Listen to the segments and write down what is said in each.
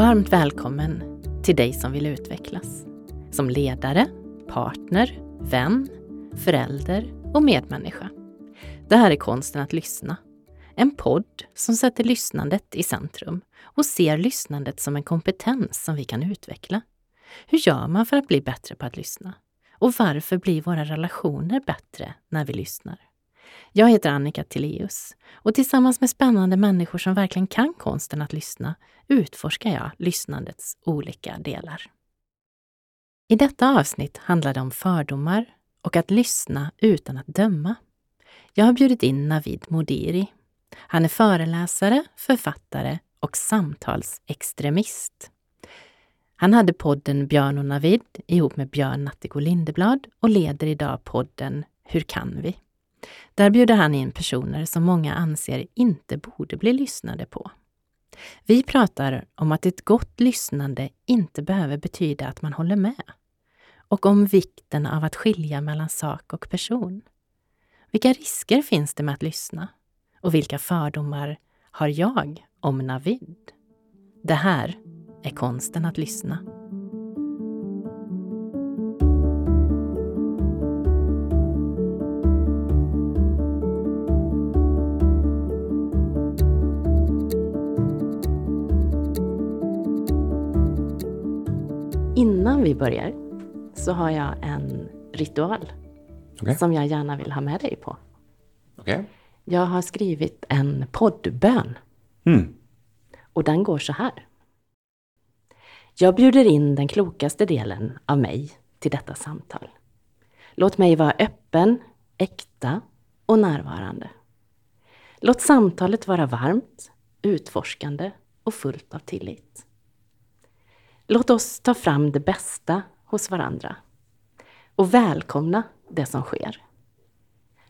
Varmt välkommen till dig som vill utvecklas. Som ledare, partner, vän, förälder och medmänniska. Det här är Konsten att lyssna. En podd som sätter lyssnandet i centrum och ser lyssnandet som en kompetens som vi kan utveckla. Hur gör man för att bli bättre på att lyssna? Och varför blir våra relationer bättre när vi lyssnar? Jag heter Annika Tilléus och tillsammans med spännande människor som verkligen kan konsten att lyssna utforskar jag lyssnandets olika delar. I detta avsnitt handlar det om fördomar och att lyssna utan att döma. Jag har bjudit in Navid Modiri. Han är föreläsare, författare och samtalsextremist. Han hade podden Björn och Navid ihop med Björn Natthiko Lindeblad och leder idag podden Hur kan vi? Där bjuder han in personer som många anser inte borde bli lyssnade på. Vi pratar om att ett gott lyssnande inte behöver betyda att man håller med. Och om vikten av att skilja mellan sak och person. Vilka risker finns det med att lyssna? Och vilka fördomar har jag om Navid? Det här är konsten att lyssna. Börjar så har jag en ritual Okej. som jag gärna vill ha med dig på. Okej. Jag har skrivit en poddbön Mm. och den går så här. Jag bjuder in den klokaste delen av mig till detta samtal. Låt mig vara öppen, äkta och närvarande. Låt samtalet vara varmt, utforskande och fullt av tillit. Låt oss ta fram det bästa hos varandra och välkomna det som sker.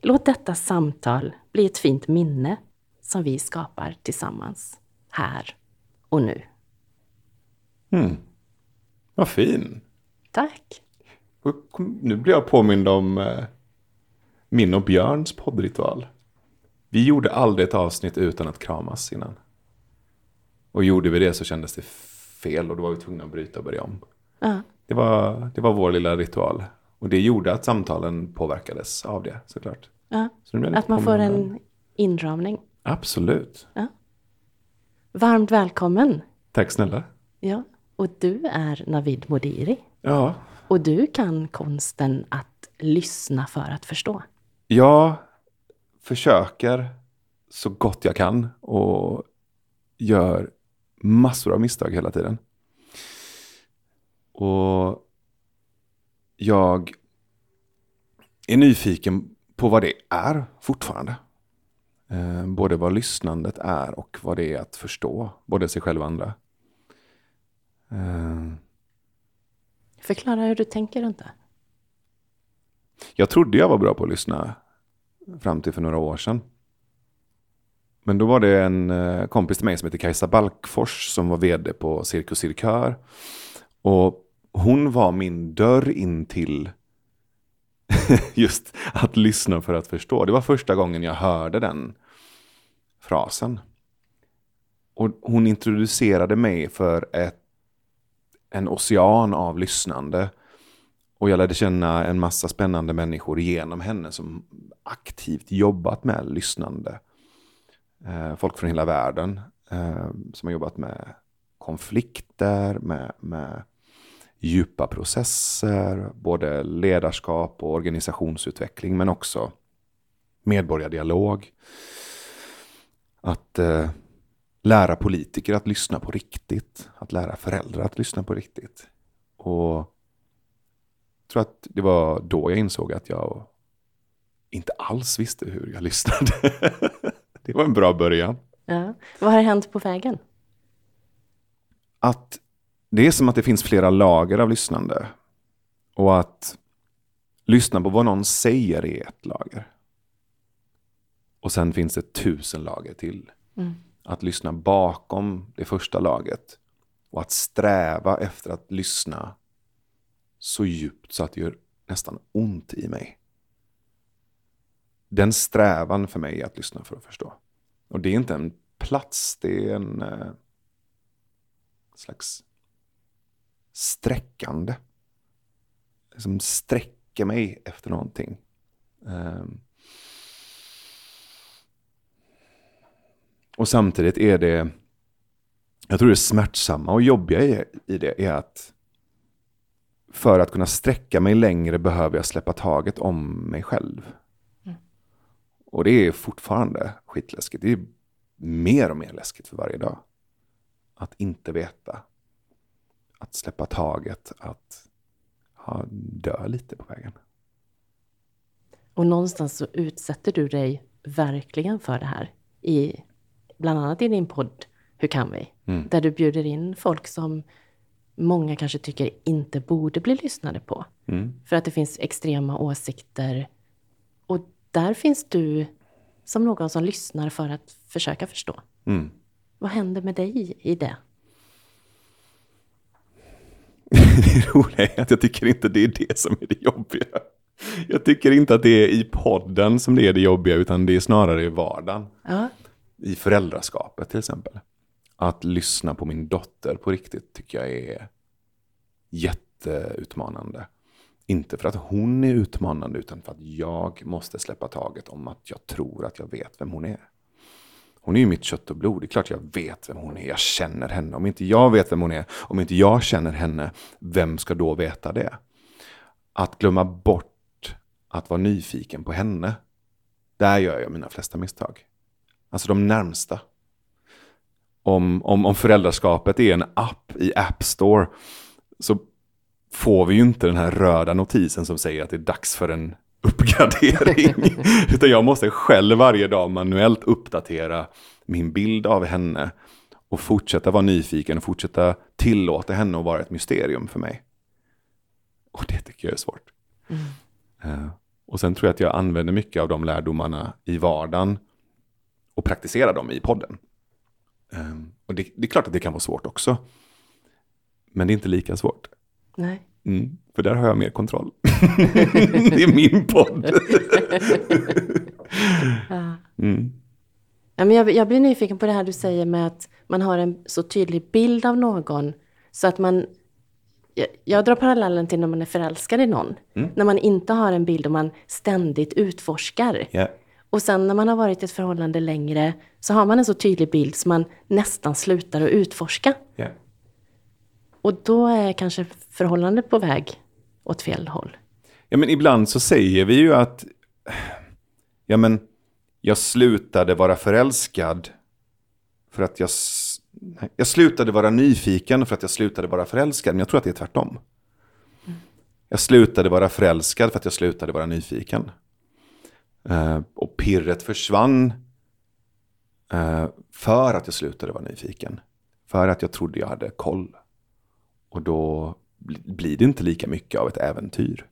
Låt detta samtal bli ett fint minne som vi skapar tillsammans, här och nu. Mm. Vad fin. Tack! Nu blir jag påmind om eh, min och Björns poddritual. Vi gjorde aldrig ett avsnitt utan att kramas innan. Och gjorde vi det så kändes det fel och då var vi tvungna att bryta och börja om. Ja, Det var, det var vår lilla ritual. Och det gjorde att samtalen påverkades av det såklart. ja. Så lite Att man får en det. inramning. Absolut. Varmt välkommen! Tack snälla. Ja, och du är Navid Modiri. Ja, Och du kan konsten att lyssna för att förstå. Jag försöker så gott jag kan och gör massor av misstag hela tiden. Och jag är nyfiken på vad det är fortfarande. Eh, både vad lyssnandet är och vad det är att förstå både sig själv och andra. Eh, Förklara hur du tänker runt det. Jag trodde jag var bra på att lyssna fram till för några år sedan. Men då var det en eh, kompis till mig som heter Kajsa Balkfors som var vd på Cirkus Cirkör. Och hon var min dörr in till just att lyssna för att förstå. Det var första gången jag hörde den frasen. Och hon introducerade mig för ett, en ocean av lyssnande. Och jag lärde känna en massa spännande människor genom henne som aktivt jobbat med lyssnande. Eh, folk från hela världen eh, som har jobbat med konflikter, med, med djupa processer, både ledarskap och organisationsutveckling, men också medborgardialog. Att eh, lära politiker att lyssna på riktigt, att lära föräldrar att lyssna på riktigt. Och jag tror att det var då jag insåg att jag inte alls visste hur jag lyssnade. det var en bra början. Ja. Vad har hänt på vägen? Att det är som att det finns flera lager av lyssnande. Och att lyssna på vad någon säger är ett lager. Och sen finns det tusen lager till. Mm. Att lyssna bakom det första laget. Och att sträva efter att lyssna så djupt så att det gör nästan ont i mig. Den strävan för mig är att lyssna för att förstå. Och det är inte en plats, det är en eh, slags sträckande. Som sträcker mig efter någonting. Eh. och samtidigt är det, jag tror det smärtsamma och jobbiga i, i det är att för att kunna sträcka mig längre behöver jag släppa taget om mig själv. Och det är fortfarande skitläskigt. Det är mer och mer läskigt för varje dag. Att inte veta. Att släppa taget. Att ha, dö lite på vägen. Och någonstans så utsätter du dig verkligen för det här. I, bland annat i din podd Hur kan vi? Mm. Där du bjuder in folk som många kanske tycker inte borde bli lyssnade på. Mm. För att det finns extrema åsikter. Och där finns du som någon som lyssnar för att försöka förstå. Mm. Vad händer med dig i det? det roliga är att jag tycker inte det är det som är det jobbiga. Jag tycker inte att det är i podden som det är det jobbiga, utan det är snarare i vardagen. Ja. I föräldraskapet till exempel. Att lyssna på min dotter på riktigt tycker jag är jätteutmanande. Inte för att hon är utmanande, utan för att jag måste släppa taget om att jag tror att jag vet vem hon är. Hon är ju mitt kött och blod. Det är klart jag vet vem hon är. Jag känner henne. Om inte jag vet vem hon är, om inte jag känner henne, vem ska då veta det? Att glömma bort att vara nyfiken på henne. Där gör jag mina flesta misstag. Alltså de närmsta. Om, om, om föräldraskapet är en app i App Store så får vi ju inte den här röda notisen som säger att det är dags för en uppgradering. Utan jag måste själv varje dag manuellt uppdatera min bild av henne. Och fortsätta vara nyfiken och fortsätta tillåta henne att vara ett mysterium för mig. Och det tycker jag är svårt. Mm. Uh, och sen tror jag att jag använder mycket av de lärdomarna i vardagen och praktiserar dem i podden. Uh, och det, det, är klart att det kan vara svårt också. Men det är inte lika svårt. Nej. Mm, för där har jag mer kontroll. det är min podd. mm. ja, men jag, jag blir nyfiken på det här du säger med att man har en så tydlig bild av någon. Så att man... Jag, jag drar parallellen till när man är förälskad i någon. Mm. När man inte har en bild och man ständigt utforskar. Yeah. Och sen när man har varit i ett förhållande längre så har man en så tydlig bild så man nästan slutar att utforska. Yeah. Och då är kanske förhållandet på väg åt fel håll. Ja, men ibland så säger vi ju att ja, men jag slutade vara förälskad för att jag... Jag slutade vara nyfiken för att jag slutade vara förälskad, men jag tror att det är tvärtom. Jag slutade vara förälskad för att jag slutade vara nyfiken. Uh, och pirret försvann uh, för att jag slutade vara nyfiken. För att jag trodde jag hade koll. Och då blir det inte lika mycket av ett äventyr.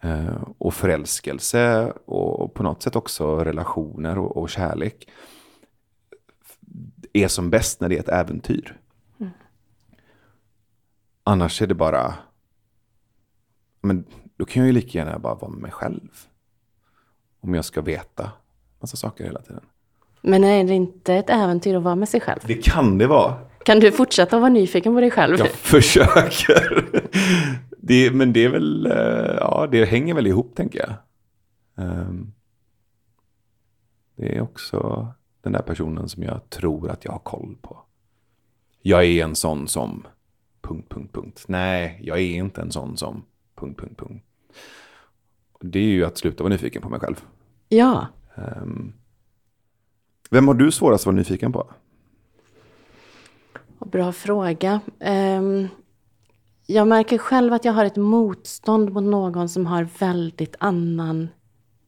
Eh, och förälskelse och på något sätt också relationer och, och kärlek är som bäst när det är ett äventyr. Mm. Annars är det bara, men då kan jag ju lika gärna bara vara med mig själv. Om jag ska veta massa saker hela tiden. Men är det inte ett äventyr att vara med sig själv? Det kan det vara. Kan du fortsätta vara nyfiken på dig själv? Jag försöker. Det, men det är väl, eh, ja det hänger väl ihop tänker jag. Ehm, det är också den där personen som jag tror att jag har koll på. Jag är en sån som... Punkt, punkt, punkt. Nej, jag är inte en sån som... Punkt, punkt, punkt. Det är ju att sluta vara nyfiken på mig själv. Ja. Um, vem har du svårast att vara nyfiken på? Bra fråga. Ehm, jag märker själv att jag har ett motstånd mot någon som har väldigt annan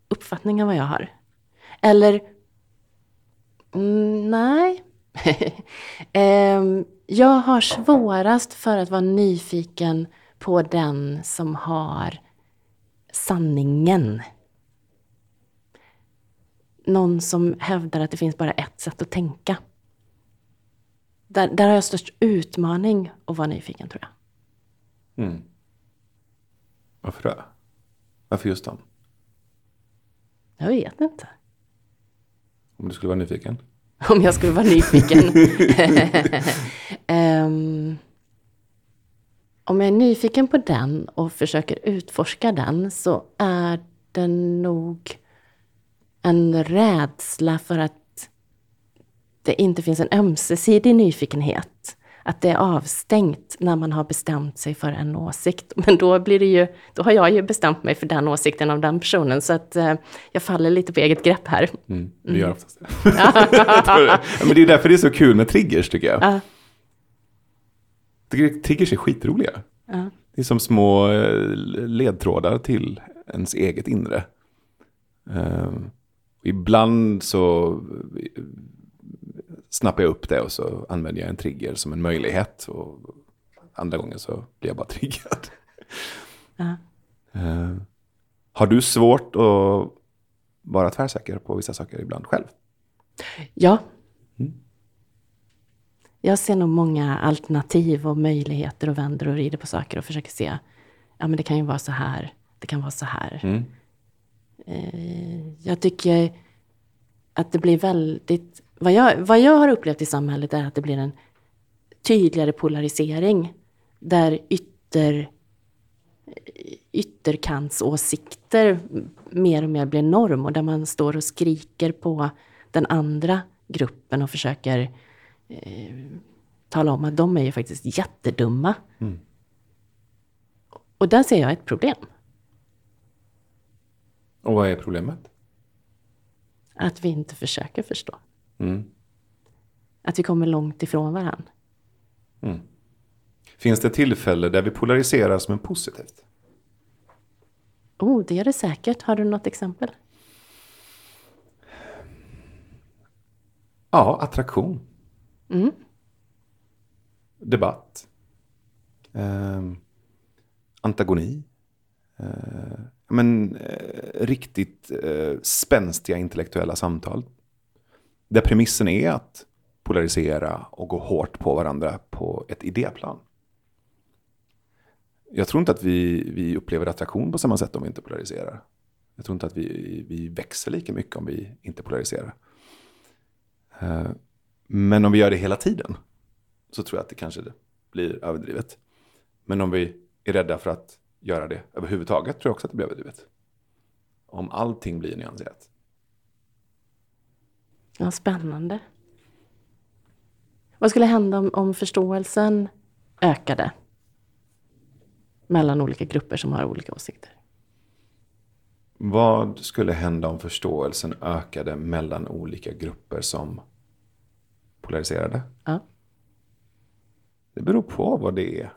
uppfattning än vad jag har. Eller, mm, nej. Ehm, jag har svårast för att vara nyfiken på den som har sanningen. Någon som hävdar att det finns bara ett sätt att tänka. Där, där har jag störst utmaning att vara nyfiken tror jag. Mm. Varför det? Varför just dem? Jag vet inte. Om du skulle vara nyfiken? om jag skulle vara nyfiken. um, om jag är nyfiken på den och försöker utforska den så är det nog en rädsla för att det inte finns en ömsesidig nyfikenhet. Att det är avstängt när man har bestämt sig för en åsikt. Men då, blir det ju, då har jag ju bestämt mig för den åsikten av den personen. Så att eh, jag faller lite på eget grepp här. Mm, du gör oftast det. Men det är därför det är så kul med triggers tycker jag. Ja. Triggers är skitroliga. Ja. Det är som små eh, ledtrådar till ens eget inre. Um, ibland så snappar jag upp det och så använder jag en trigger som en möjlighet. Och andra gånger så blir jag bara triggad. Uh. Uh, har du svårt att vara tvärsäker på vissa saker ibland själv? Ja. Mm. Jag ser nog många alternativ och möjligheter och vänder och rider på saker och försöker se, ja men det kan ju vara så här, det kan vara så här. Mm. Uh, jag tycker att det blir väldigt vad jag, vad jag har upplevt i samhället är att det blir en tydligare polarisering. Där ytter, ytterkantsåsikter mer och mer blir norm och där man står och skriker på den andra gruppen och försöker eh, tala om att de är ju faktiskt jättedumma. Mm. Och där ser jag ett problem. Och vad är problemet? Att vi inte försöker förstå. Mm. Att vi kommer långt ifrån varandra. Mm. Finns det tillfälle där vi polariserar som en positivt? Oh, det är det säkert. Har du något exempel? Ja, attraktion. Mm. Debatt. Eh, antagoni. Eh, men, eh, riktigt eh, spänstiga intellektuella samtal. Där premissen är att polarisera och gå hårt på varandra på ett idéplan. Jag tror inte att vi, vi upplever attraktion på samma sätt om vi inte polariserar. Jag tror inte att vi, vi växer lika mycket om vi inte polariserar. Eh, men om vi gör det hela tiden så tror jag att det kanske blir överdrivet. Men om vi är rädda för att göra det överhuvudtaget tror jag också att det blir överdrivet. Om allting blir nyanserat. Ja, spännande. Vad skulle hända om, om förståelsen ökade? Mellan olika grupper som har olika åsikter. Vad skulle hända om förståelsen ökade mellan olika grupper som polariserade? Ja. Det beror på vad det är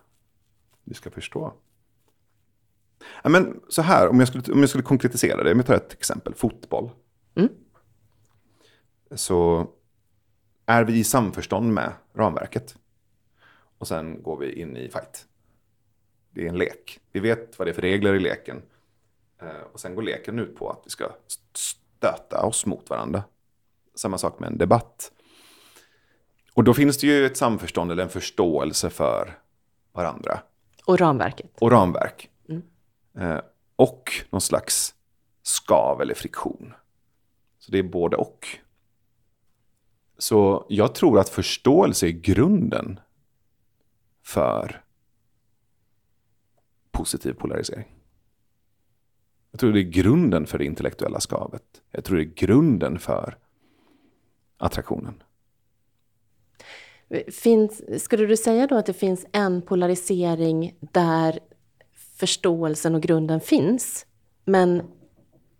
vi ska förstå. Ja, men så här, om jag, skulle, om jag skulle konkretisera det, om jag tar ett exempel, fotboll. Så är vi i samförstånd med ramverket. Och sen går vi in i fight. Det är en lek. Vi vet vad det är för regler i leken. Eh, och sen går leken ut på att vi ska stöta oss mot varandra. Samma sak med en debatt. Och då finns det ju ett samförstånd eller en förståelse för varandra. Och ramverket. Och ramverk. Mm. Eh, och någon slags skav eller friktion. Så det är både och. Så jag tror att förståelse är grunden för positiv polarisering. Jag tror det är grunden för det intellektuella skavet. Jag tror det är grunden för attraktionen. Finns, skulle du säga då att det finns en polarisering där förståelsen och grunden finns, men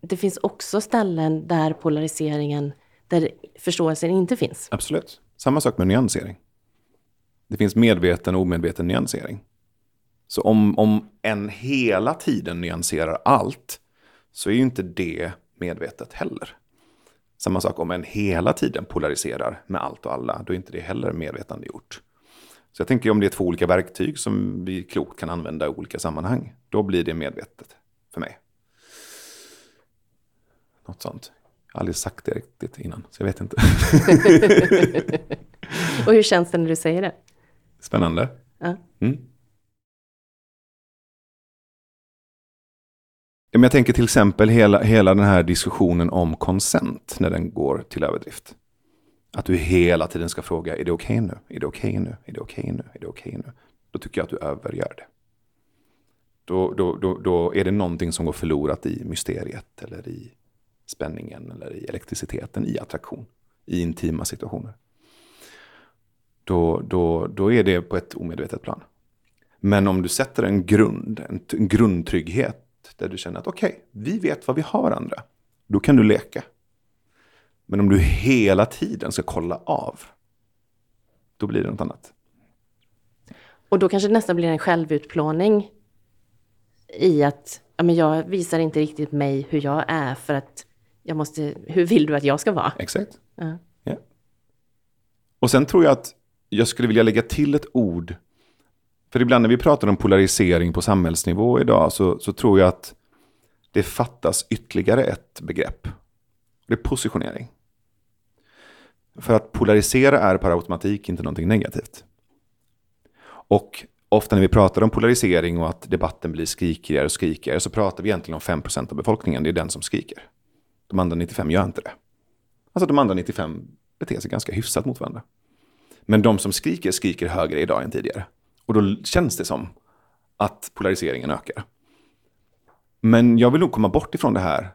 det finns också ställen där polariseringen där förståelsen inte finns. Absolut. Samma sak med nyansering. Det finns medveten och omedveten nyansering. Så om, om en hela tiden nyanserar allt så är ju inte det medvetet heller. Samma sak om en hela tiden polariserar med allt och alla, då är inte det heller medvetande gjort. Så jag tänker om det är två olika verktyg som vi klokt kan använda i olika sammanhang, då blir det medvetet för mig. Något sånt. Jag har aldrig sagt det riktigt innan, så jag vet inte. och hur känns det när du säger det? Spännande. Ja. Mm. Jag tänker till exempel hela, hela den här diskussionen om konsent när den går till överdrift. Att du hela tiden ska fråga, är det okej okay nu? Är det okej okay nu? Är det okej okay nu? Är det okej nu? Då tycker jag att du övergör det. Då, då, då, då är det någonting som går förlorat i mysteriet eller i spänningen eller i elektriciteten, i attraktion, i intima situationer. Då, då, då är det på ett omedvetet plan. Men om du sätter en grund, en, en grundtrygghet där du känner att okej, okay, vi vet vad vi har varandra, Då kan du leka. Men om du hela tiden ska kolla av, då blir det något annat. Och då kanske det nästan blir en självutplåning i att ja, men jag visar inte riktigt mig hur jag är för att jag måste, hur vill du att jag ska vara? Exakt. Ja. ja. Och sen tror jag att jag skulle vilja lägga till ett ord. För ibland när vi pratar om polarisering på samhällsnivå idag så, så tror jag att det fattas ytterligare ett begrepp. Det är positionering. För att polarisera är per automatik inte någonting negativt. Och ofta när vi pratar om polarisering och att debatten blir skrikigare och skrikigare så pratar vi egentligen om 5% av befolkningen. Det är den som skriker. De andra 95 gör inte det. Alltså de andra 95 beter sig ganska hyfsat mot varandra. Men de som skriker, skriker högre idag än tidigare. Och då känns det som att polariseringen ökar. Men jag vill nog komma bort ifrån det här.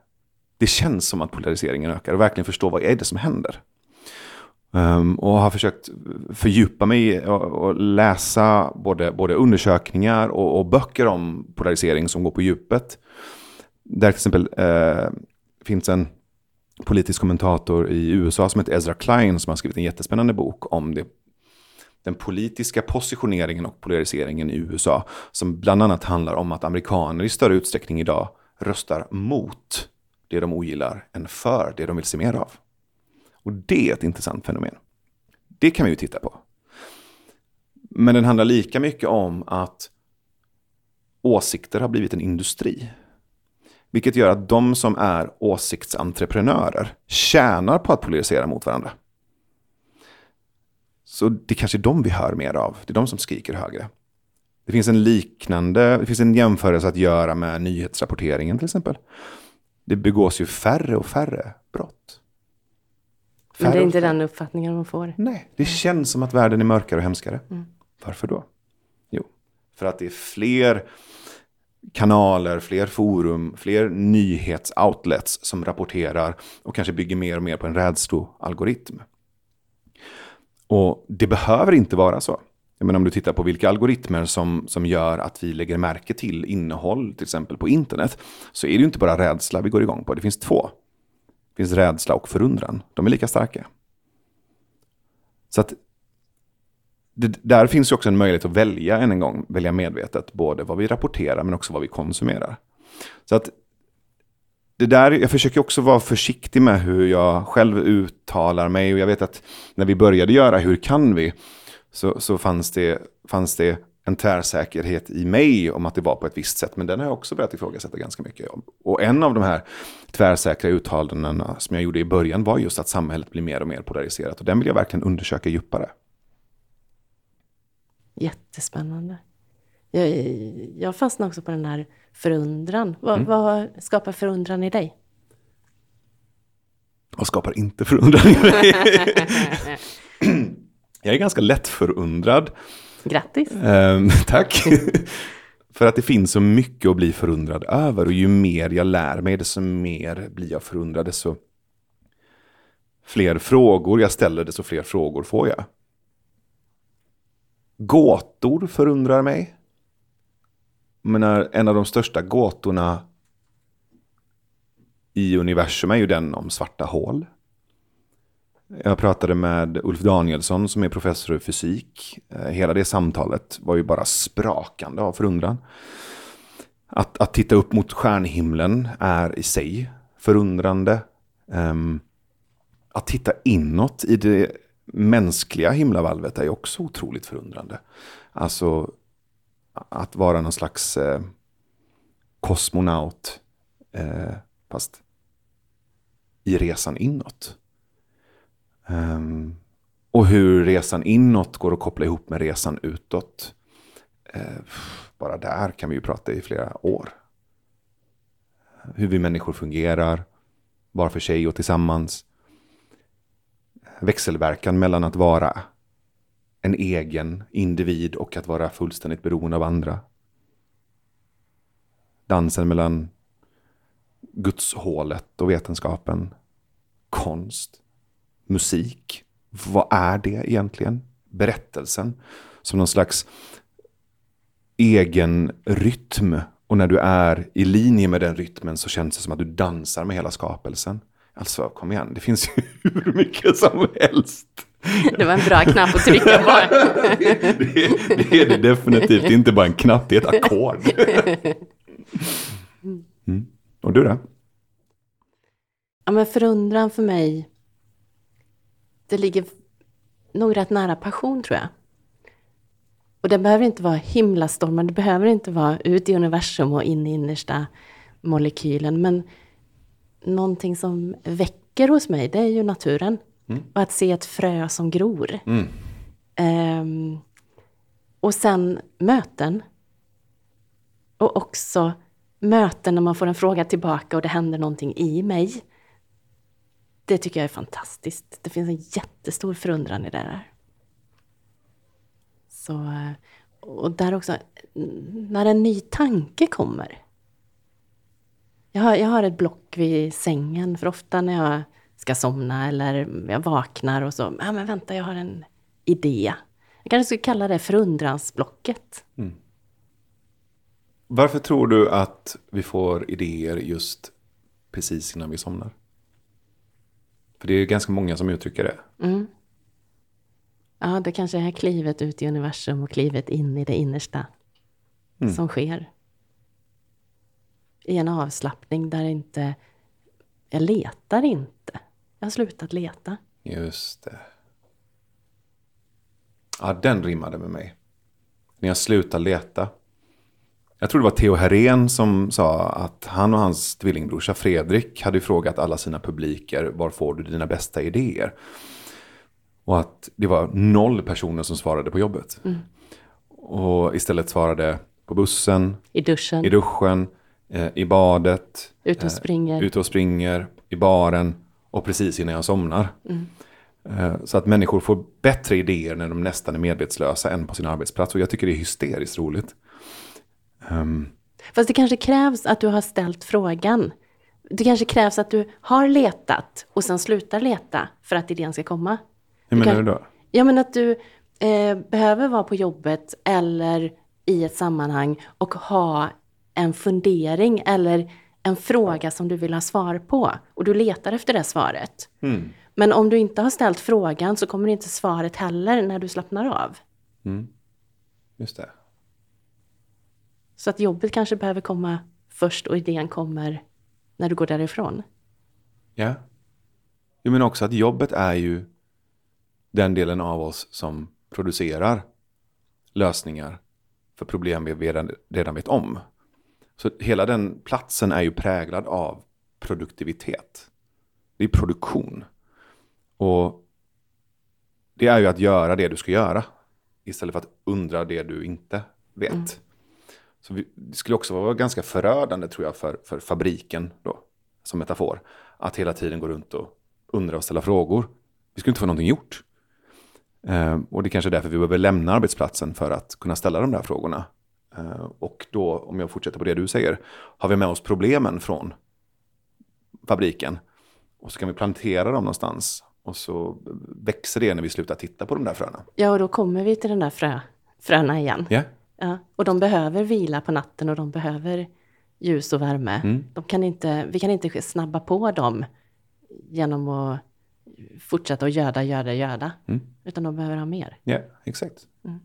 Det känns som att polariseringen ökar och verkligen förstå vad är det som händer. Um, och har försökt fördjupa mig och, och läsa både, både undersökningar och, och, böcker om polarisering som går på djupet. Där till exempel uh, finns en politisk kommentator i USA som heter Ezra Klein som har skrivit en jättespännande bok om det, den politiska positioneringen och polariseringen i USA. Som bland annat handlar om att amerikaner i större utsträckning idag röstar mot det de ogillar än för det de vill se mer av. Och det är ett intressant fenomen. Det kan vi ju titta på. Men den handlar lika mycket om att åsikter har blivit en industri. Vilket gör att de som är åsiktsentreprenörer tjänar på att polarisera mot varandra. Så det kanske är de vi hör mer av. Det är de som skriker högre. Det finns en liknande, det finns en jämförelse att göra med nyhetsrapporteringen till exempel. Det begås ju färre och färre brott. Men det är inte den uppfattningen man får. Nej, det känns som att världen är mörkare och hemskare. Mm. Varför då? Jo, för att det är fler kanaler, fler forum, fler nyhetsoutlets som rapporterar och kanske bygger mer och mer på en rädsloalgoritm. Och det behöver inte vara så. Jag menar om du tittar på vilka algoritmer som, som gör att vi lägger märke till innehåll, till exempel på internet, så är det ju inte bara rädsla vi går igång på. Det finns två. Det finns rädsla och förundran. De är lika starka. Så att det, där finns ju också en möjlighet att välja än en gång, välja medvetet, både vad vi rapporterar men också vad vi konsumerar. Så att det där, jag försöker också vara försiktig med hur jag själv uttalar mig och jag vet att när vi började göra Hur kan vi? Så, så fanns, det, fanns det en tvärsäkerhet i mig om att det var på ett visst sätt. Men den har jag också börjat ifrågasätta ganska mycket. Och en av de här tvärsäkra uttalandena som jag gjorde i början var just att samhället blir mer och mer polariserat. Och den vill jag verkligen undersöka djupare. Jättespännande. Jag, jag fastnar också på den här förundran. Vad, mm. vad skapar förundran i dig? Vad skapar inte förundran i mig? jag är ganska lätt förundrad. Grattis. Eh, tack. För att det finns så mycket att bli förundrad över. Och ju mer jag lär mig, desto mer blir jag förundrad. Desto fler frågor jag ställer, desto fler frågor får jag. Gåtor förundrar mig. Men en av de största gåtorna i universum är ju den om svarta hål. Jag pratade med Ulf Danielsson som är professor i fysik. Eh, hela det samtalet var ju bara sprakande av förundran. Att, att titta upp mot stjärnhimlen är i sig förundrande. Um, att titta inåt i det mänskliga himlavalvet är också otroligt förundrande. Alltså att vara någon slags eh, kosmonaut, eh, fast i resan inåt. Um, och hur resan inåt går att koppla ihop med resan utåt. Eh, bara där kan vi ju prata i flera år. Hur vi människor fungerar, var för sig och tillsammans växelverkan mellan att vara en egen individ och att vara fullständigt beroende av andra. Dansen mellan gudshålet och vetenskapen. Konst. Musik. Vad är det egentligen? Berättelsen. Som någon slags egen rytm. Och när du är i linje med den rytmen så känns det som att du dansar med hela skapelsen. Alltså, kom igen, det finns ju hur mycket som helst. Det var en bra knapp att trycka på. det, det är det definitivt, det är inte bara en knapp, det är ett ackord. Mm. Och du då? Ja, men förundran för mig, det ligger nog rätt nära passion tror jag. Och det behöver inte vara himlastormar, det behöver inte vara ut i universum och in i innersta molekylen. Men någonting som väcker hos mig, det är ju naturen. Mm. Och att se ett frö som gror. Mm. Um, och sen möten. Och också möten när man får en fråga tillbaka och det händer någonting i mig. Det tycker jag är fantastiskt. Det finns en jättestor förundran i det där. Så, och där också, när en ny tanke kommer. Jag har, jag har ett block vid sängen, för ofta när jag ska somna eller jag vaknar och så, ja men vänta, jag har en idé. Jag kanske skulle kalla det förundransblocket. Mm. Varför tror du att vi får idéer just precis innan vi somnar? För det är ganska många som uttrycker det. Mm. Ja, det kanske är klivet ut i universum och klivet in i det innersta mm. som sker. I en avslappning där inte... Jag letar inte. Jag har slutat leta. Just det. Ja, den rimmade med mig. När jag slutar leta. Jag tror det var Theo Herén som sa att han och hans tvillingbrorsa Fredrik hade frågat alla sina publiker var får du dina bästa idéer? Och att det var noll personer som svarade på jobbet. Mm. Och istället svarade på bussen, i duschen, i, duschen, eh, i badet, ute och eh, springer, ute och springer, i baren och precis innan jag somnar. Mm. Eh, så att människor får bättre idéer när de nästan är medvetslösa än på sin arbetsplats. Och jag tycker det är hysteriskt roligt. Um. Fast det kanske krävs att du har ställt frågan. Det kanske krävs att du har letat och sen slutar leta för att idén ska komma. Hur menar du, kan, du då? Ja, men att du eh, behöver vara på jobbet eller i ett sammanhang och ha en fundering eller en fråga som du vill ha svar på. Och du letar efter det svaret. Mm. Men om du inte har ställt frågan så kommer inte svaret heller när du slappnar av. Mm. Just det. Så att jobbet kanske behöver komma först och idén kommer när du går därifrån. Ja. Jag menar också att jobbet är ju den delen av oss som producerar lösningar för problem vi redan, redan vet om. Så hela den platsen är ju präglad av produktivitet. Det är produktion. Och det är ju att göra det du ska göra. Istället för att undra det du inte vet. Mm. Så vi, det skulle också vara ganska förödande tror jag för, för fabriken då, som metafor. Att hela tiden gå runt och undra och ställa frågor. Vi skulle inte få någonting gjort. Eh, och det är kanske är därför vi behöver lämna arbetsplatsen för att kunna ställa de där frågorna. Eh, och då, om jag fortsätter på det du säger, har vi med oss problemen från fabriken. Och så kan vi plantera dem någonstans. Och så växer det när vi slutar titta på de där fröna. Ja, och då kommer vi till den där frö, fröna igen. Yeah. Ja, och de behöver vila på natten och de behöver ljus och värme. Mm. De kan inte, vi kan inte snabba på dem genom att fortsätta att göda, göda, göda. Mm. Utan de behöver ha mer. Ja, yeah, exakt. Mm.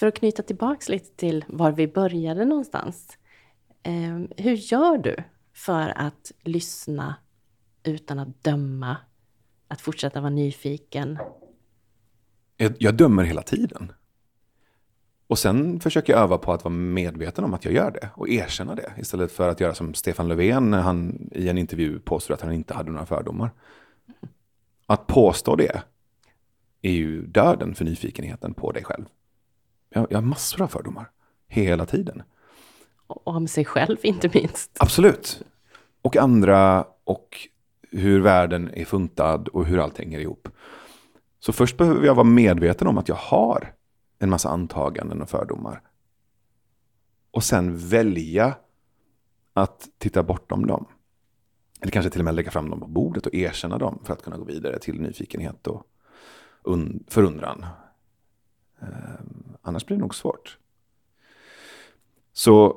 För att knyta tillbaks lite till var vi började någonstans. Eh, hur gör du för att lyssna utan att döma? Att fortsätta vara nyfiken? Jag, jag dömer hela tiden. Och sen försöker jag öva på att vara medveten om att jag gör det och erkänna det. Istället för att göra som Stefan Löfven när han i en intervju påstår att han inte hade några fördomar. Att påstå det är ju döden för nyfikenheten på dig själv. Jag, jag har massor av fördomar. Hela tiden. Och om sig själv inte minst. Absolut. Och andra och hur världen är funtad och hur allt hänger ihop. Så först behöver jag vara medveten om att jag har en massa antaganden och fördomar. Och sen välja att titta bortom dem. Eller kanske till och med lägga fram dem på bordet och erkänna dem för att kunna gå vidare till nyfikenhet och förundran. Eh, annars blir det nog svårt. Så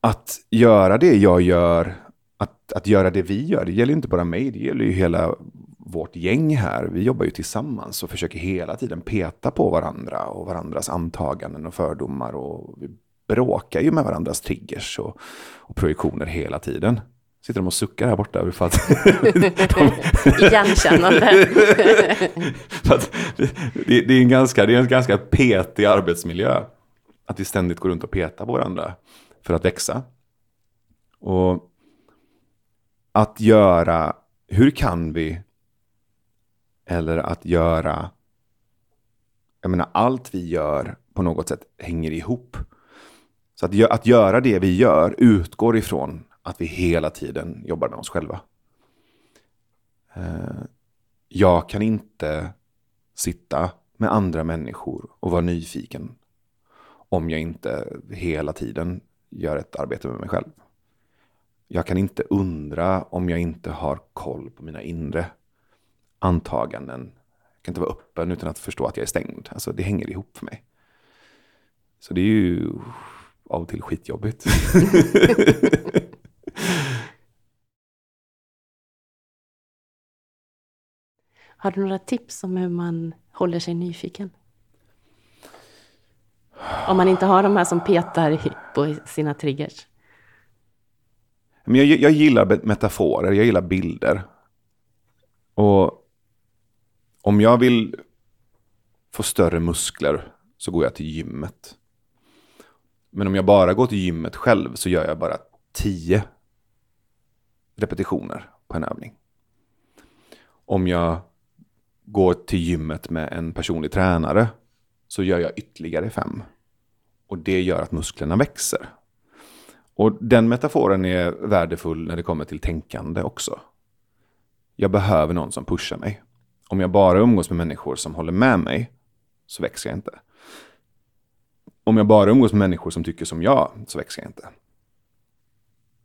att göra det jag gör, att, att göra det vi gör, det gäller inte bara mig, det gäller ju hela vårt gäng här. Vi jobbar ju tillsammans och försöker hela tiden peta på varandra och varandras antaganden och fördomar. Och vi bråkar ju med varandras triggers och, och projektioner hela tiden. Sitter de och suckar här borta för att... Igenkännande. att det, det, är en ganska, det är en ganska petig arbetsmiljö. Att vi ständigt går runt och petar på varandra för att växa. Och att göra, hur kan vi? Eller att göra, jag menar allt vi gör på något sätt hänger ihop. Så att, att göra det vi gör utgår ifrån att vi hela tiden jobbar med oss själva. Eh, jag kan inte sitta med andra människor och vara nyfiken om jag inte hela tiden gör ett arbete med mig själv. Jag kan inte undra om jag inte har koll på mina inre antaganden. Jag kan inte vara öppen utan att förstå att jag är stängd. Alltså det hänger ihop för mig. Så det är ju av och till skitjobbigt. Har du några tips om hur man håller sig nyfiken? Om man inte har de här som petar på sina triggers. Men jag, jag gillar metaforer, jag gillar bilder. Och om jag vill få större muskler så går jag till gymmet. Men om jag bara går till gymmet själv så gör jag bara tio repetitioner på en övning. Om jag går till gymmet med en personlig tränare så gör jag ytterligare fem. Och det gör att musklerna växer. Och den metaforen är värdefull när det kommer till tänkande också. Jag behöver någon som pushar mig. Om jag bara umgås med människor som håller med mig så växer jag inte. Om jag bara umgås med människor som tycker som jag så växer jag inte.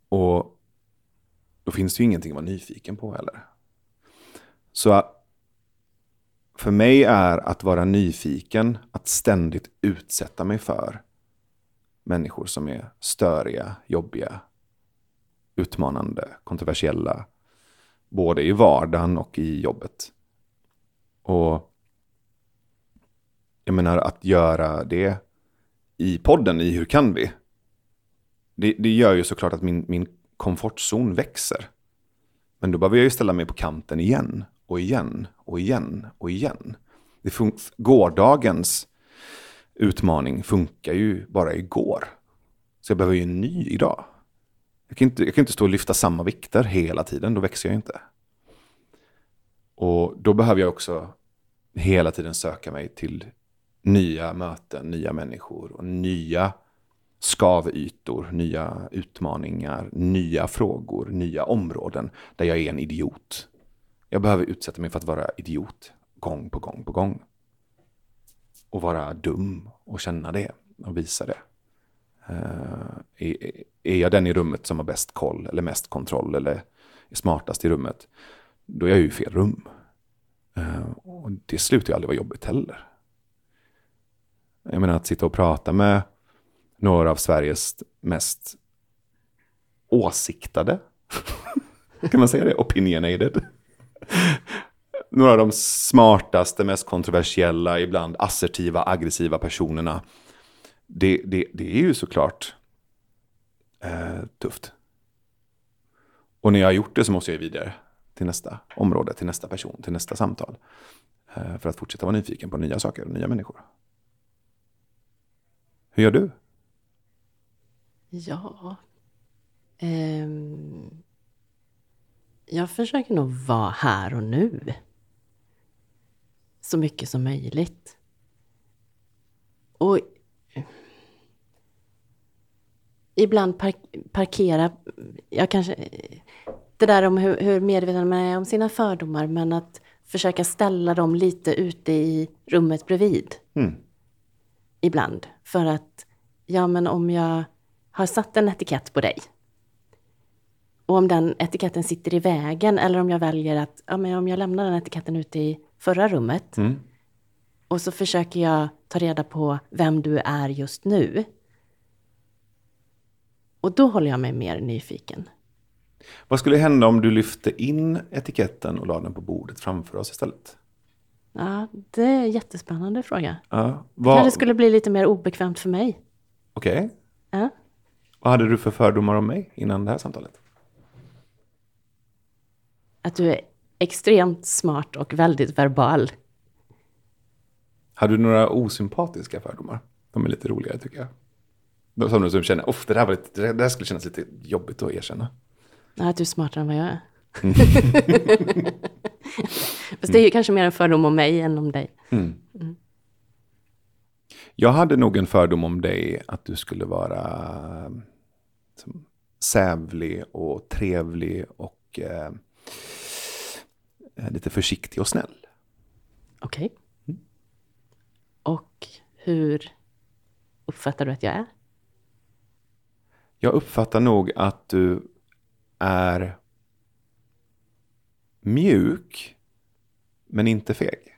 Och då finns det ju ingenting att vara nyfiken på heller. Så för mig är att vara nyfiken att ständigt utsätta mig för människor som är störiga, jobbiga, utmanande, kontroversiella. Både i vardagen och i jobbet. Och jag menar att göra det i podden, i Hur kan vi? Det, det gör ju såklart att min, min komfortzon växer. Men då behöver jag ju ställa mig på kanten igen och igen och igen och igen. Det gårdagens utmaning funkar ju bara igår. Så jag behöver ju en ny idag. Jag kan, inte, jag kan inte stå och lyfta samma vikter hela tiden, då växer jag inte. Och då behöver jag också hela tiden söka mig till nya möten, nya människor och nya skavytor, nya utmaningar, nya frågor, nya områden där jag är en idiot. Jag behöver utsätta mig för att vara idiot gång på gång på gång. Och vara dum och känna det och visa det. Uh, är, är jag den i rummet som har bäst koll eller mest kontroll eller är smartast i rummet, då är jag ju i fel rum. Uh, och det slutar ju aldrig vara jobbigt heller. Jag menar att sitta och prata med några av Sveriges mest åsiktade, kan man säga det, opinionated. några av de smartaste, mest kontroversiella, ibland assertiva, aggressiva personerna. Det, det, det är ju såklart eh, tufft. Och när jag har gjort det så måste jag vidare till nästa område, till nästa person, till nästa samtal. Eh, för att fortsätta vara nyfiken på nya saker och nya människor. Hur gör du? Ja. Um, jag försöker nog vara här och nu. Så mycket som möjligt. Och ibland park, parkera, jag kanske det där om hur, hur medveten man är om sina fördomar, men att försöka ställa dem lite ute i rummet bredvid. Mm. Ibland. För att, ja men om jag har satt en etikett på dig. Och om den etiketten sitter i vägen, eller om jag väljer att, ja men om jag lämnar den etiketten ute i förra rummet. Mm. Och så försöker jag ta reda på vem du är just nu. Och då håller jag mig mer nyfiken. Vad skulle hända om du lyfte in etiketten och la den på bordet framför oss istället? Ja, det är en jättespännande fråga. Ja, Vad... Det skulle bli lite mer obekvämt för mig. Okej. Ja. Vad hade du för fördomar om mig innan det här samtalet? Att du är extremt smart och väldigt verbal. Hade du några osympatiska fördomar? De är lite roligare tycker jag. De Som du känner, "Uff, det, där var lite, det där skulle kännas lite jobbigt att erkänna. Ja, att du är smartare än vad jag är. Fast det är ju kanske mer en fördom om mig än om dig. Jag hade nog en fördom om dig att du skulle vara som, sävlig och trevlig och eh, lite försiktig och snäll. Okej. Och hur uppfattar du att jag är? Jag uppfattar nog att du är mjuk, men inte feg.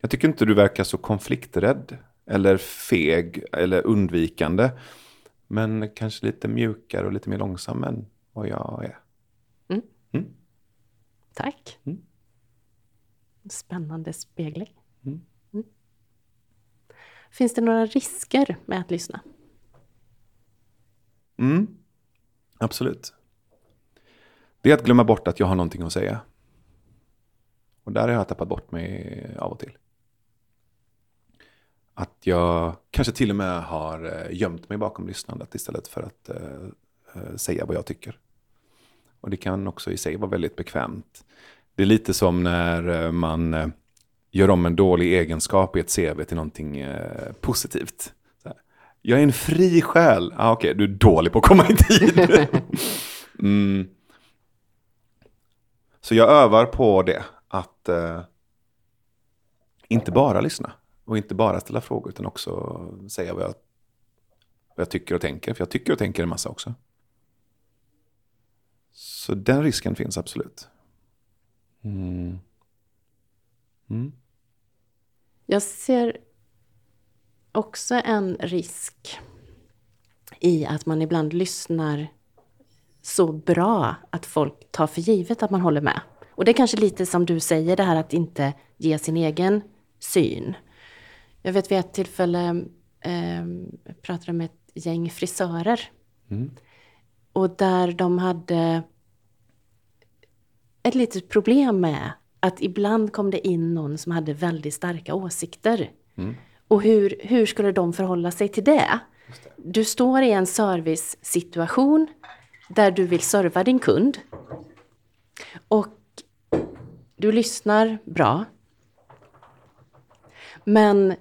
Jag tycker inte du verkar så konflikträdd eller feg eller undvikande. Men kanske lite mjukare och lite mer långsam än vad jag är. Tack. Mm. Spännande spegling. Mm. Mm. Finns det några risker med att lyssna? Mm, absolut. Det är att glömma bort att jag har någonting att säga. Och där har jag tappat bort mig av och till. Att jag kanske till och med har eh, gömt mig bakom lyssnandet istället för att eh, eh, säga vad jag tycker. Och det kan också i sig vara väldigt bekvämt. Det är lite som när eh, man eh, gör om en dålig egenskap i ett CV till någonting eh, positivt. Så här, Jag är en fri själ. Ah, Okej, du är dålig på att komma i tid. mm. Så jag övar på det. Att eh, inte bara lyssna. Och inte bara ställa frågor utan också säga vad jag, vad jag tycker och tänker. För jag tycker och tänker en massa också. Så den risken finns absolut. Mm. Mm. Jag ser också en risk i att man ibland lyssnar så bra att folk tar för givet att man håller med. Och det är kanske lite som du säger, det här att inte ge sin egen syn. Jag vet vid ett tillfälle eh, pratade med ett gäng frisörer. Mm. Och där de hade ett litet problem med att ibland kom det in någon som hade väldigt starka åsikter. Och hur, hur skulle de förhålla sig till det? Du står i en servicesituation där du vill serva din kund. Och du lyssnar bra. Men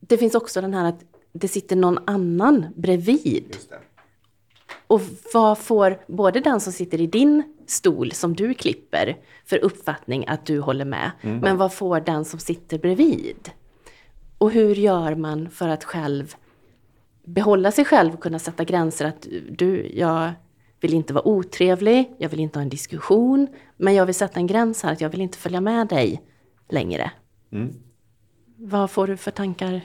det finns också den här att det sitter någon annan bredvid. Och vad får både den som sitter i din stol som du klipper för uppfattning att du håller med, men vad får den som sitter bredvid? Och hur gör man för att själv behålla sig själv och kunna sätta gränser att du, jag vill inte vara otrevlig, jag vill inte ha en diskussion, men jag vill sätta en gräns här att jag vill inte följa med dig längre. Vad får du för tankar?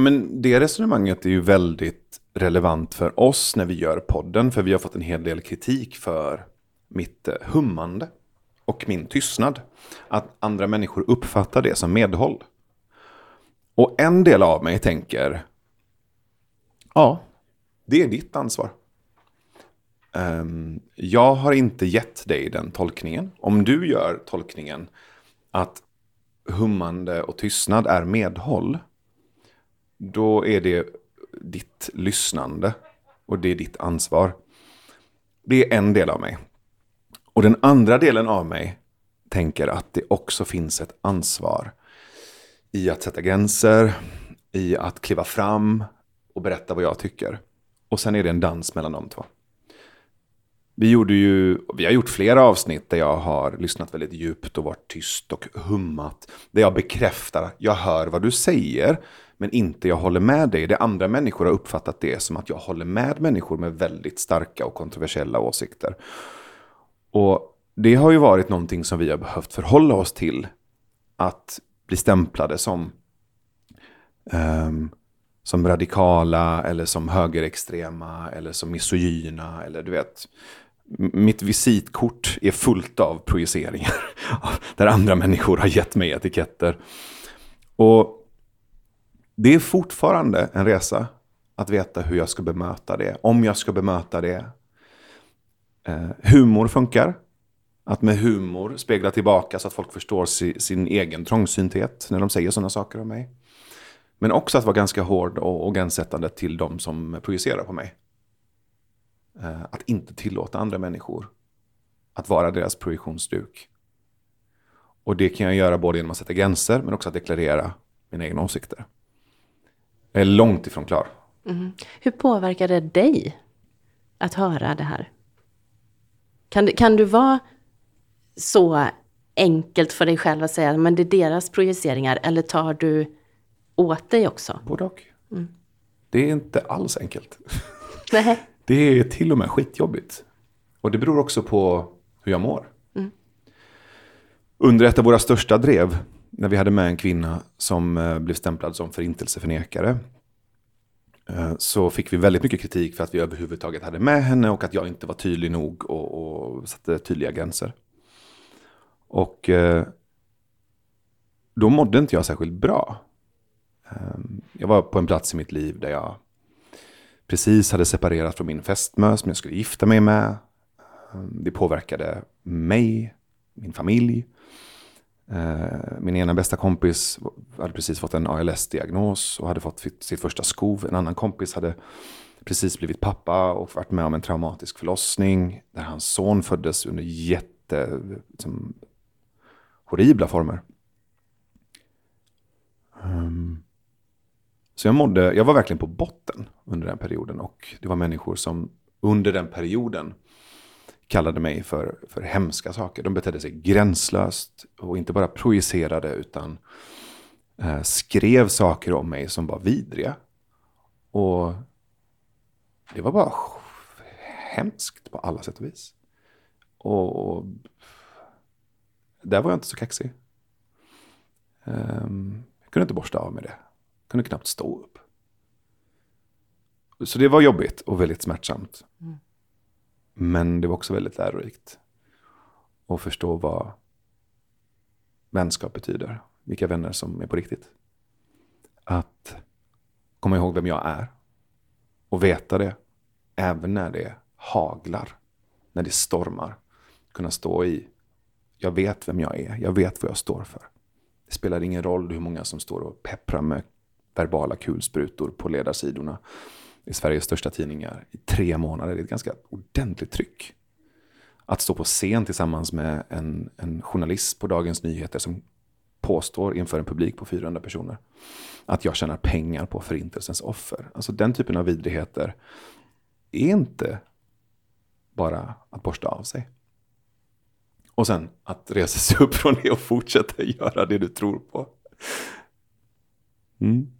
Men det resonemanget är ju väldigt relevant för oss när vi gör podden. För vi har fått en hel del kritik för mitt eh, hummande och min tystnad. Att andra människor uppfattar det som medhåll. Och en del av mig tänker, ja, det är ditt ansvar. Um, jag har inte gett dig den tolkningen. Om du gör tolkningen att hummande och tystnad är medhåll, då är det ditt lyssnande och det är ditt ansvar. Det är en del av mig. Och den andra delen av mig tänker att det också finns ett ansvar i att sätta gränser, i att kliva fram och berätta vad jag tycker. Och sen är det en dans mellan de två. vi, gjorde ju, vi har gjort flera avsnitt där jag har lyssnat väldigt djupt och varit tyst och hummat. Där jag bekräftar, jag hör vad du säger, men inte jag håller med dig. Det andra människor har uppfattat det som att jag håller med människor med väldigt starka och kontroversiella åsikter. Och det har ju varit någonting som vi har behövt förhålla oss till. Att bli stämplade som, um, som radikala eller som högerextrema eller som misogyna eller du vet. Mitt visitkort är fullt av projiceringar där andra människor har gett mig etiketter. Och det är fortfarande en resa att veta hur jag ska bemöta det, om jag ska bemöta det. Eh, humor funkar. Att med humor spegla tillbaka så att folk förstår si, sin egen trångsynthet när de säger sådana saker om mig. Men också att vara ganska hård och, och gränssättande till de som projicerar på mig. Eh, att inte tillåta andra människor att vara deras projektionsduk. Och det kan jag göra både genom att sätta gränser men också att deklarera mina egna åsikter. Jag är långt ifrån klar. Mm. Hur påverkar det dig att höra det här? Kan du, kan du vara så enkelt för dig själv att säga men det är deras projiceringar eller tar du åt dig också? Både och. Mm. Det är inte alls enkelt. Nej. Det är till och med skitjobbigt. Och det beror också på hur jag mår. Mm. Under ett av våra största drev när vi hade med en kvinna som eh, blev stämplad som förintelseförnekare eh, så fick vi väldigt mycket kritik för att vi överhuvudtaget hade med henne och att jag inte var tydlig nog och, och satte tydliga gränser. Och eh, då mådde inte jag särskilt bra. Ehm, jag var på en plats i mitt liv där jag precis hade separerat från min fästmö som jag skulle gifta mig med. Ehm, det påverkade mig, min familj. Eh, min ena bästa kompis hade precis fått en ALS-diagnos och hade fått sitt första skov. En annan kompis hade precis blivit pappa och varit med om en traumatisk förlossning. Där hans son föddes under jätte, liksom, horribla former. Um, så jag mådde, jag var verkligen på botten under den perioden. Och det var människor som under den perioden kallade mig för, för hemska saker. De betedde sig gränslöst och inte bara projicerade utan eh, skrev saker om mig som var vidriga. Och det var bara hemskt på alla sätt och vis. Och, och där var jag inte så kaxig. Um, jag kunde inte borsta av med det. Jag kunde knappt stå upp. Så det var jobbigt och väldigt smärtsamt. Mm. Men det var också väldigt lärorikt. Att förstå vad vänskap betyder. Vilka vänner som är på riktigt. Att komma ihåg vem jag är. Och veta det. Även när det haglar. När det stormar. Kunna stå i. Jag vet vem jag är. Jag vet vad jag står för. Det spelar ingen roll hur många som står och pepprar med verbala kulsprutor på ledarsidorna i Sveriges största tidningar i tre månader. Det är ett ganska ordentligt tryck. Att stå på scen tillsammans med en, en journalist på Dagens Nyheter som påstår inför en publik på 400 personer att jag tjänar pengar på förintelsens offer. Alltså den typen av vidrigheter är inte bara att borsta av sig. Och sen att resa sig upp från det och fortsätta göra det du tror på. Mm.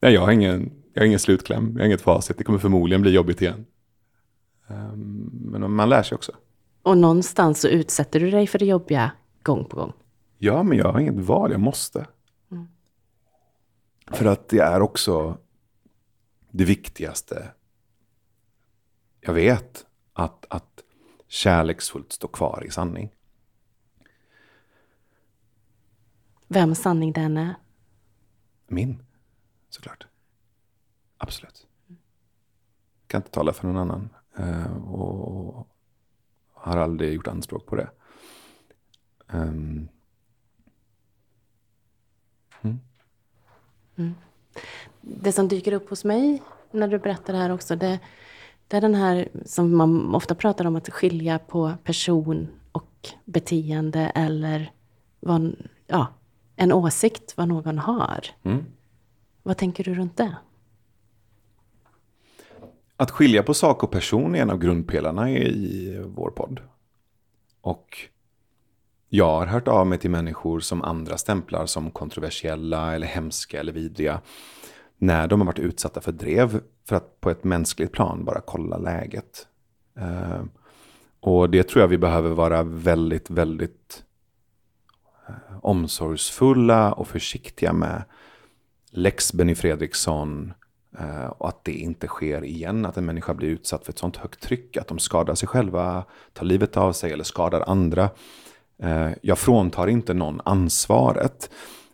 Nej, jag har ingen jag har ingen slutkläm, jag har inget facit. Det kommer förmodligen bli jobbigt igen. Ehm, men man lär sig också. Och någonstans så utsätter du dig för det jobbiga gång på gång. Ja, men jag har inget val, jag måste. Mm. För att det är också det viktigaste jag vet. Att, att kärleksfullt stå kvar i sanning. Vem sanning den är? Min, såklart. Absolut. Kan inte tala för någon annan. Uh, och har aldrig gjort anspråk på det. Um. Mm. Mm. Det som dyker upp hos mig när du berättar det här också, det, det är den här som man ofta pratar om, att skilja på person och beteende eller vad, ja, en åsikt, vad någon har. Mm. Vad tänker du runt det? Att skilja på sak och person är en av grundpelarna i vår podd. Och jag har hört av mig till människor som andra stämplar som kontroversiella eller hemska eller vidriga. När de har varit utsatta för drev för att på ett mänskligt plan bara kolla läget. Eh, och det tror jag vi behöver vara väldigt, väldigt eh, omsorgsfulla och försiktiga med. Lex Benny Fredriksson, Eh, och att det inte sker igen, att en människa blir utsatt för ett sånt högt tryck, att de skadar sig själva, tar livet av sig eller skadar andra. Eh, jag fråntar inte någon ansvaret.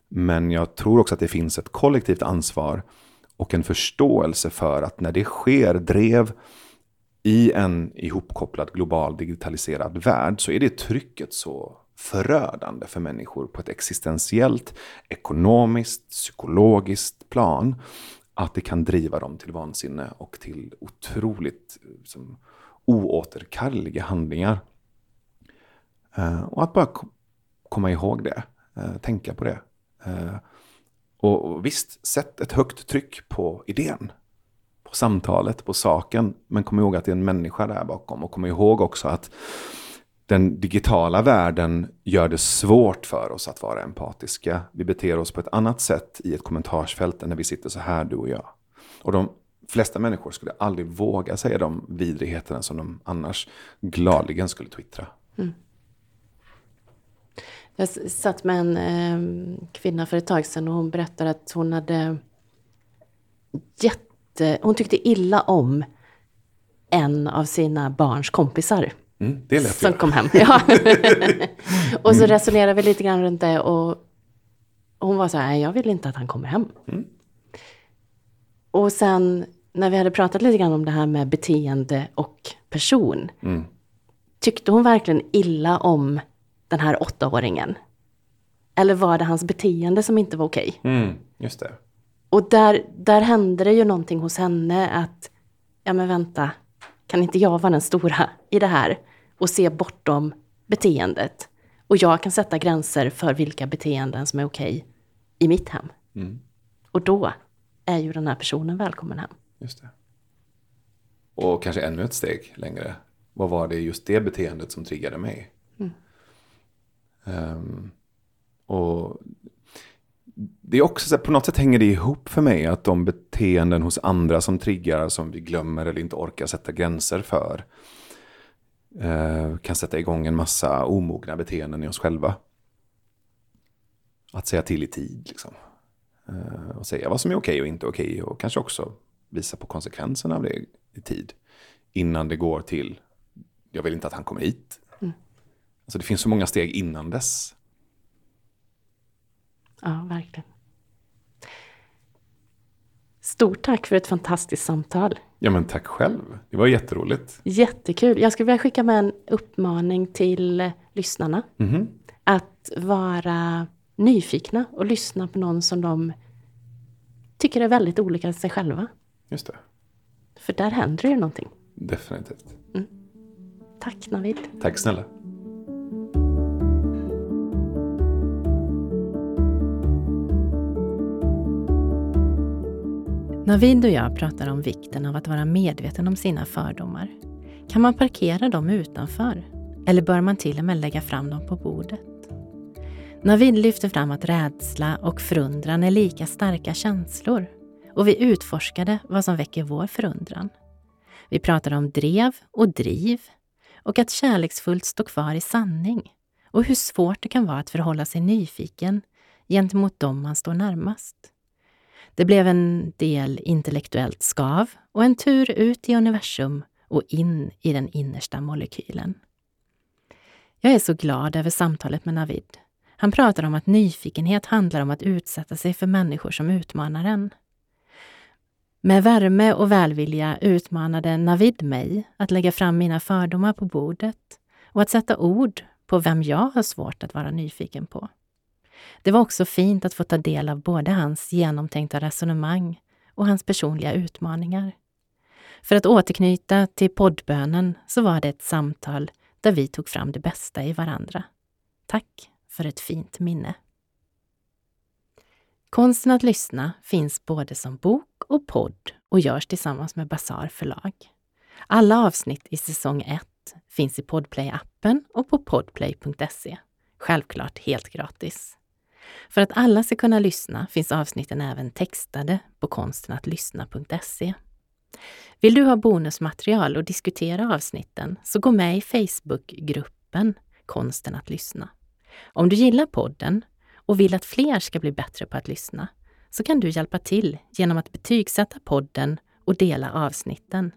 Men jag tror också att det finns ett kollektivt ansvar och en förståelse för att när det sker drev i en ihopkopplad global digitaliserad värld så är det trycket så förödande för människor på ett existentiellt, ekonomiskt, psykologiskt plan att det kan driva dem till vansinne och till otroligt liksom, oåterkalleliga handlingar. Eh, och att bara komma ihåg det, eh, tänka på det. Eh, och, och, visst, sätt ett högt tryck på idén, på samtalet, på saken. Men kom ihåg att det är en människa där bakom. Och kom ihåg också att den digitala världen gör det svårt för oss att vara empatiska. Vi beter oss på ett annat sätt i ett kommentarsfält än när vi sitter så här, du och jag. Och de flesta människor skulle aldrig våga säga de vidrigheterna som de annars gladligen skulle twittra. Mm. Jag satt med en eh, kvinna för ett tag sedan och hon berättade att hon hade jätte... Hon tyckte illa om en av sina barns kompisar. Mm, det lät Som jag. kom hem. Ja. och så resonerade vi lite grann runt det och hon var så här, jag vill inte att han kommer hem. Mm. Och sen när vi hade pratat lite grann om det här med beteende och person. Mm. Tyckte hon verkligen illa om den här åttaåringen? Eller var det hans beteende som inte var okej? Mm, just det. Och där, där hände det ju någonting hos henne att, ja men vänta, kan inte jag vara den stora i det här? Och se bortom beteendet. Och jag kan sätta gränser för vilka beteenden som är okej i mitt hem. Mm. Och då är ju den här personen välkommen hem. Just det. Och kanske ännu ett steg längre. Vad var det just det beteendet som triggade mig? Mm. Um, och det är också så på något sätt hänger det ihop för mig att de beteenden hos andra som triggar, som vi glömmer eller inte orkar sätta gränser för, kan sätta igång en massa omogna beteenden i oss själva. Att säga till i tid, liksom. Uh, och säga vad som är okej och inte okej och kanske också visa på konsekvenserna av det i tid. Innan det går till, jag vill inte att han kommer hit. Alltså det finns så många steg innan dess. Ja, verkligen. Stort tack för ett fantastiskt samtal. Ja, men tack själv. Det var jätteroligt. Jättekul. Jag skulle vilja skicka med en uppmaning till lyssnarna. Mm -hmm. Att vara nyfikna och lyssna på någon som de tycker är väldigt olika sig själva. Just det. För där händer ju någonting. Definitivt. Mm. Tack Navid. Tack snälla. Navid och jag pratar om vikten av att vara medveten om sina fördomar. Kan man parkera dem utanför? Eller bör man till och med lägga fram dem på bordet? Navid lyfter fram att rädsla och förundran är lika starka känslor och vi utforskade vad som väcker vår förundran. Vi pratade om drev och driv och att kärleksfullt stå kvar i sanning och hur svårt det kan vara att förhålla sig nyfiken gentemot dem man står närmast. Det blev en del intellektuellt skav och en tur ut i universum och in i den innersta molekylen. Jag är så glad över samtalet med Navid. Han pratar om att nyfikenhet handlar om att utsätta sig för människor som utmanar en. Med värme och välvilja utmanade Navid mig att lägga fram mina fördomar på bordet och att sätta ord på vem jag har svårt att vara nyfiken på. Det var också fint att få ta del av både hans genomtänkta resonemang och hans personliga utmaningar. För att återknyta till poddbönen så var det ett samtal där vi tog fram det bästa i varandra. Tack för ett fint minne. Konsten att lyssna finns både som bok och podd och görs tillsammans med Bazar förlag. Alla avsnitt i säsong 1 finns i Podplay-appen och på podplay.se. Självklart helt gratis. För att alla ska kunna lyssna finns avsnitten även textade på konstenattlyssna.se. Vill du ha bonusmaterial och diskutera avsnitten så gå med i Facebookgruppen Konsten att lyssna. Om du gillar podden och vill att fler ska bli bättre på att lyssna så kan du hjälpa till genom att betygsätta podden och dela avsnitten.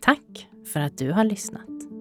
Tack för att du har lyssnat!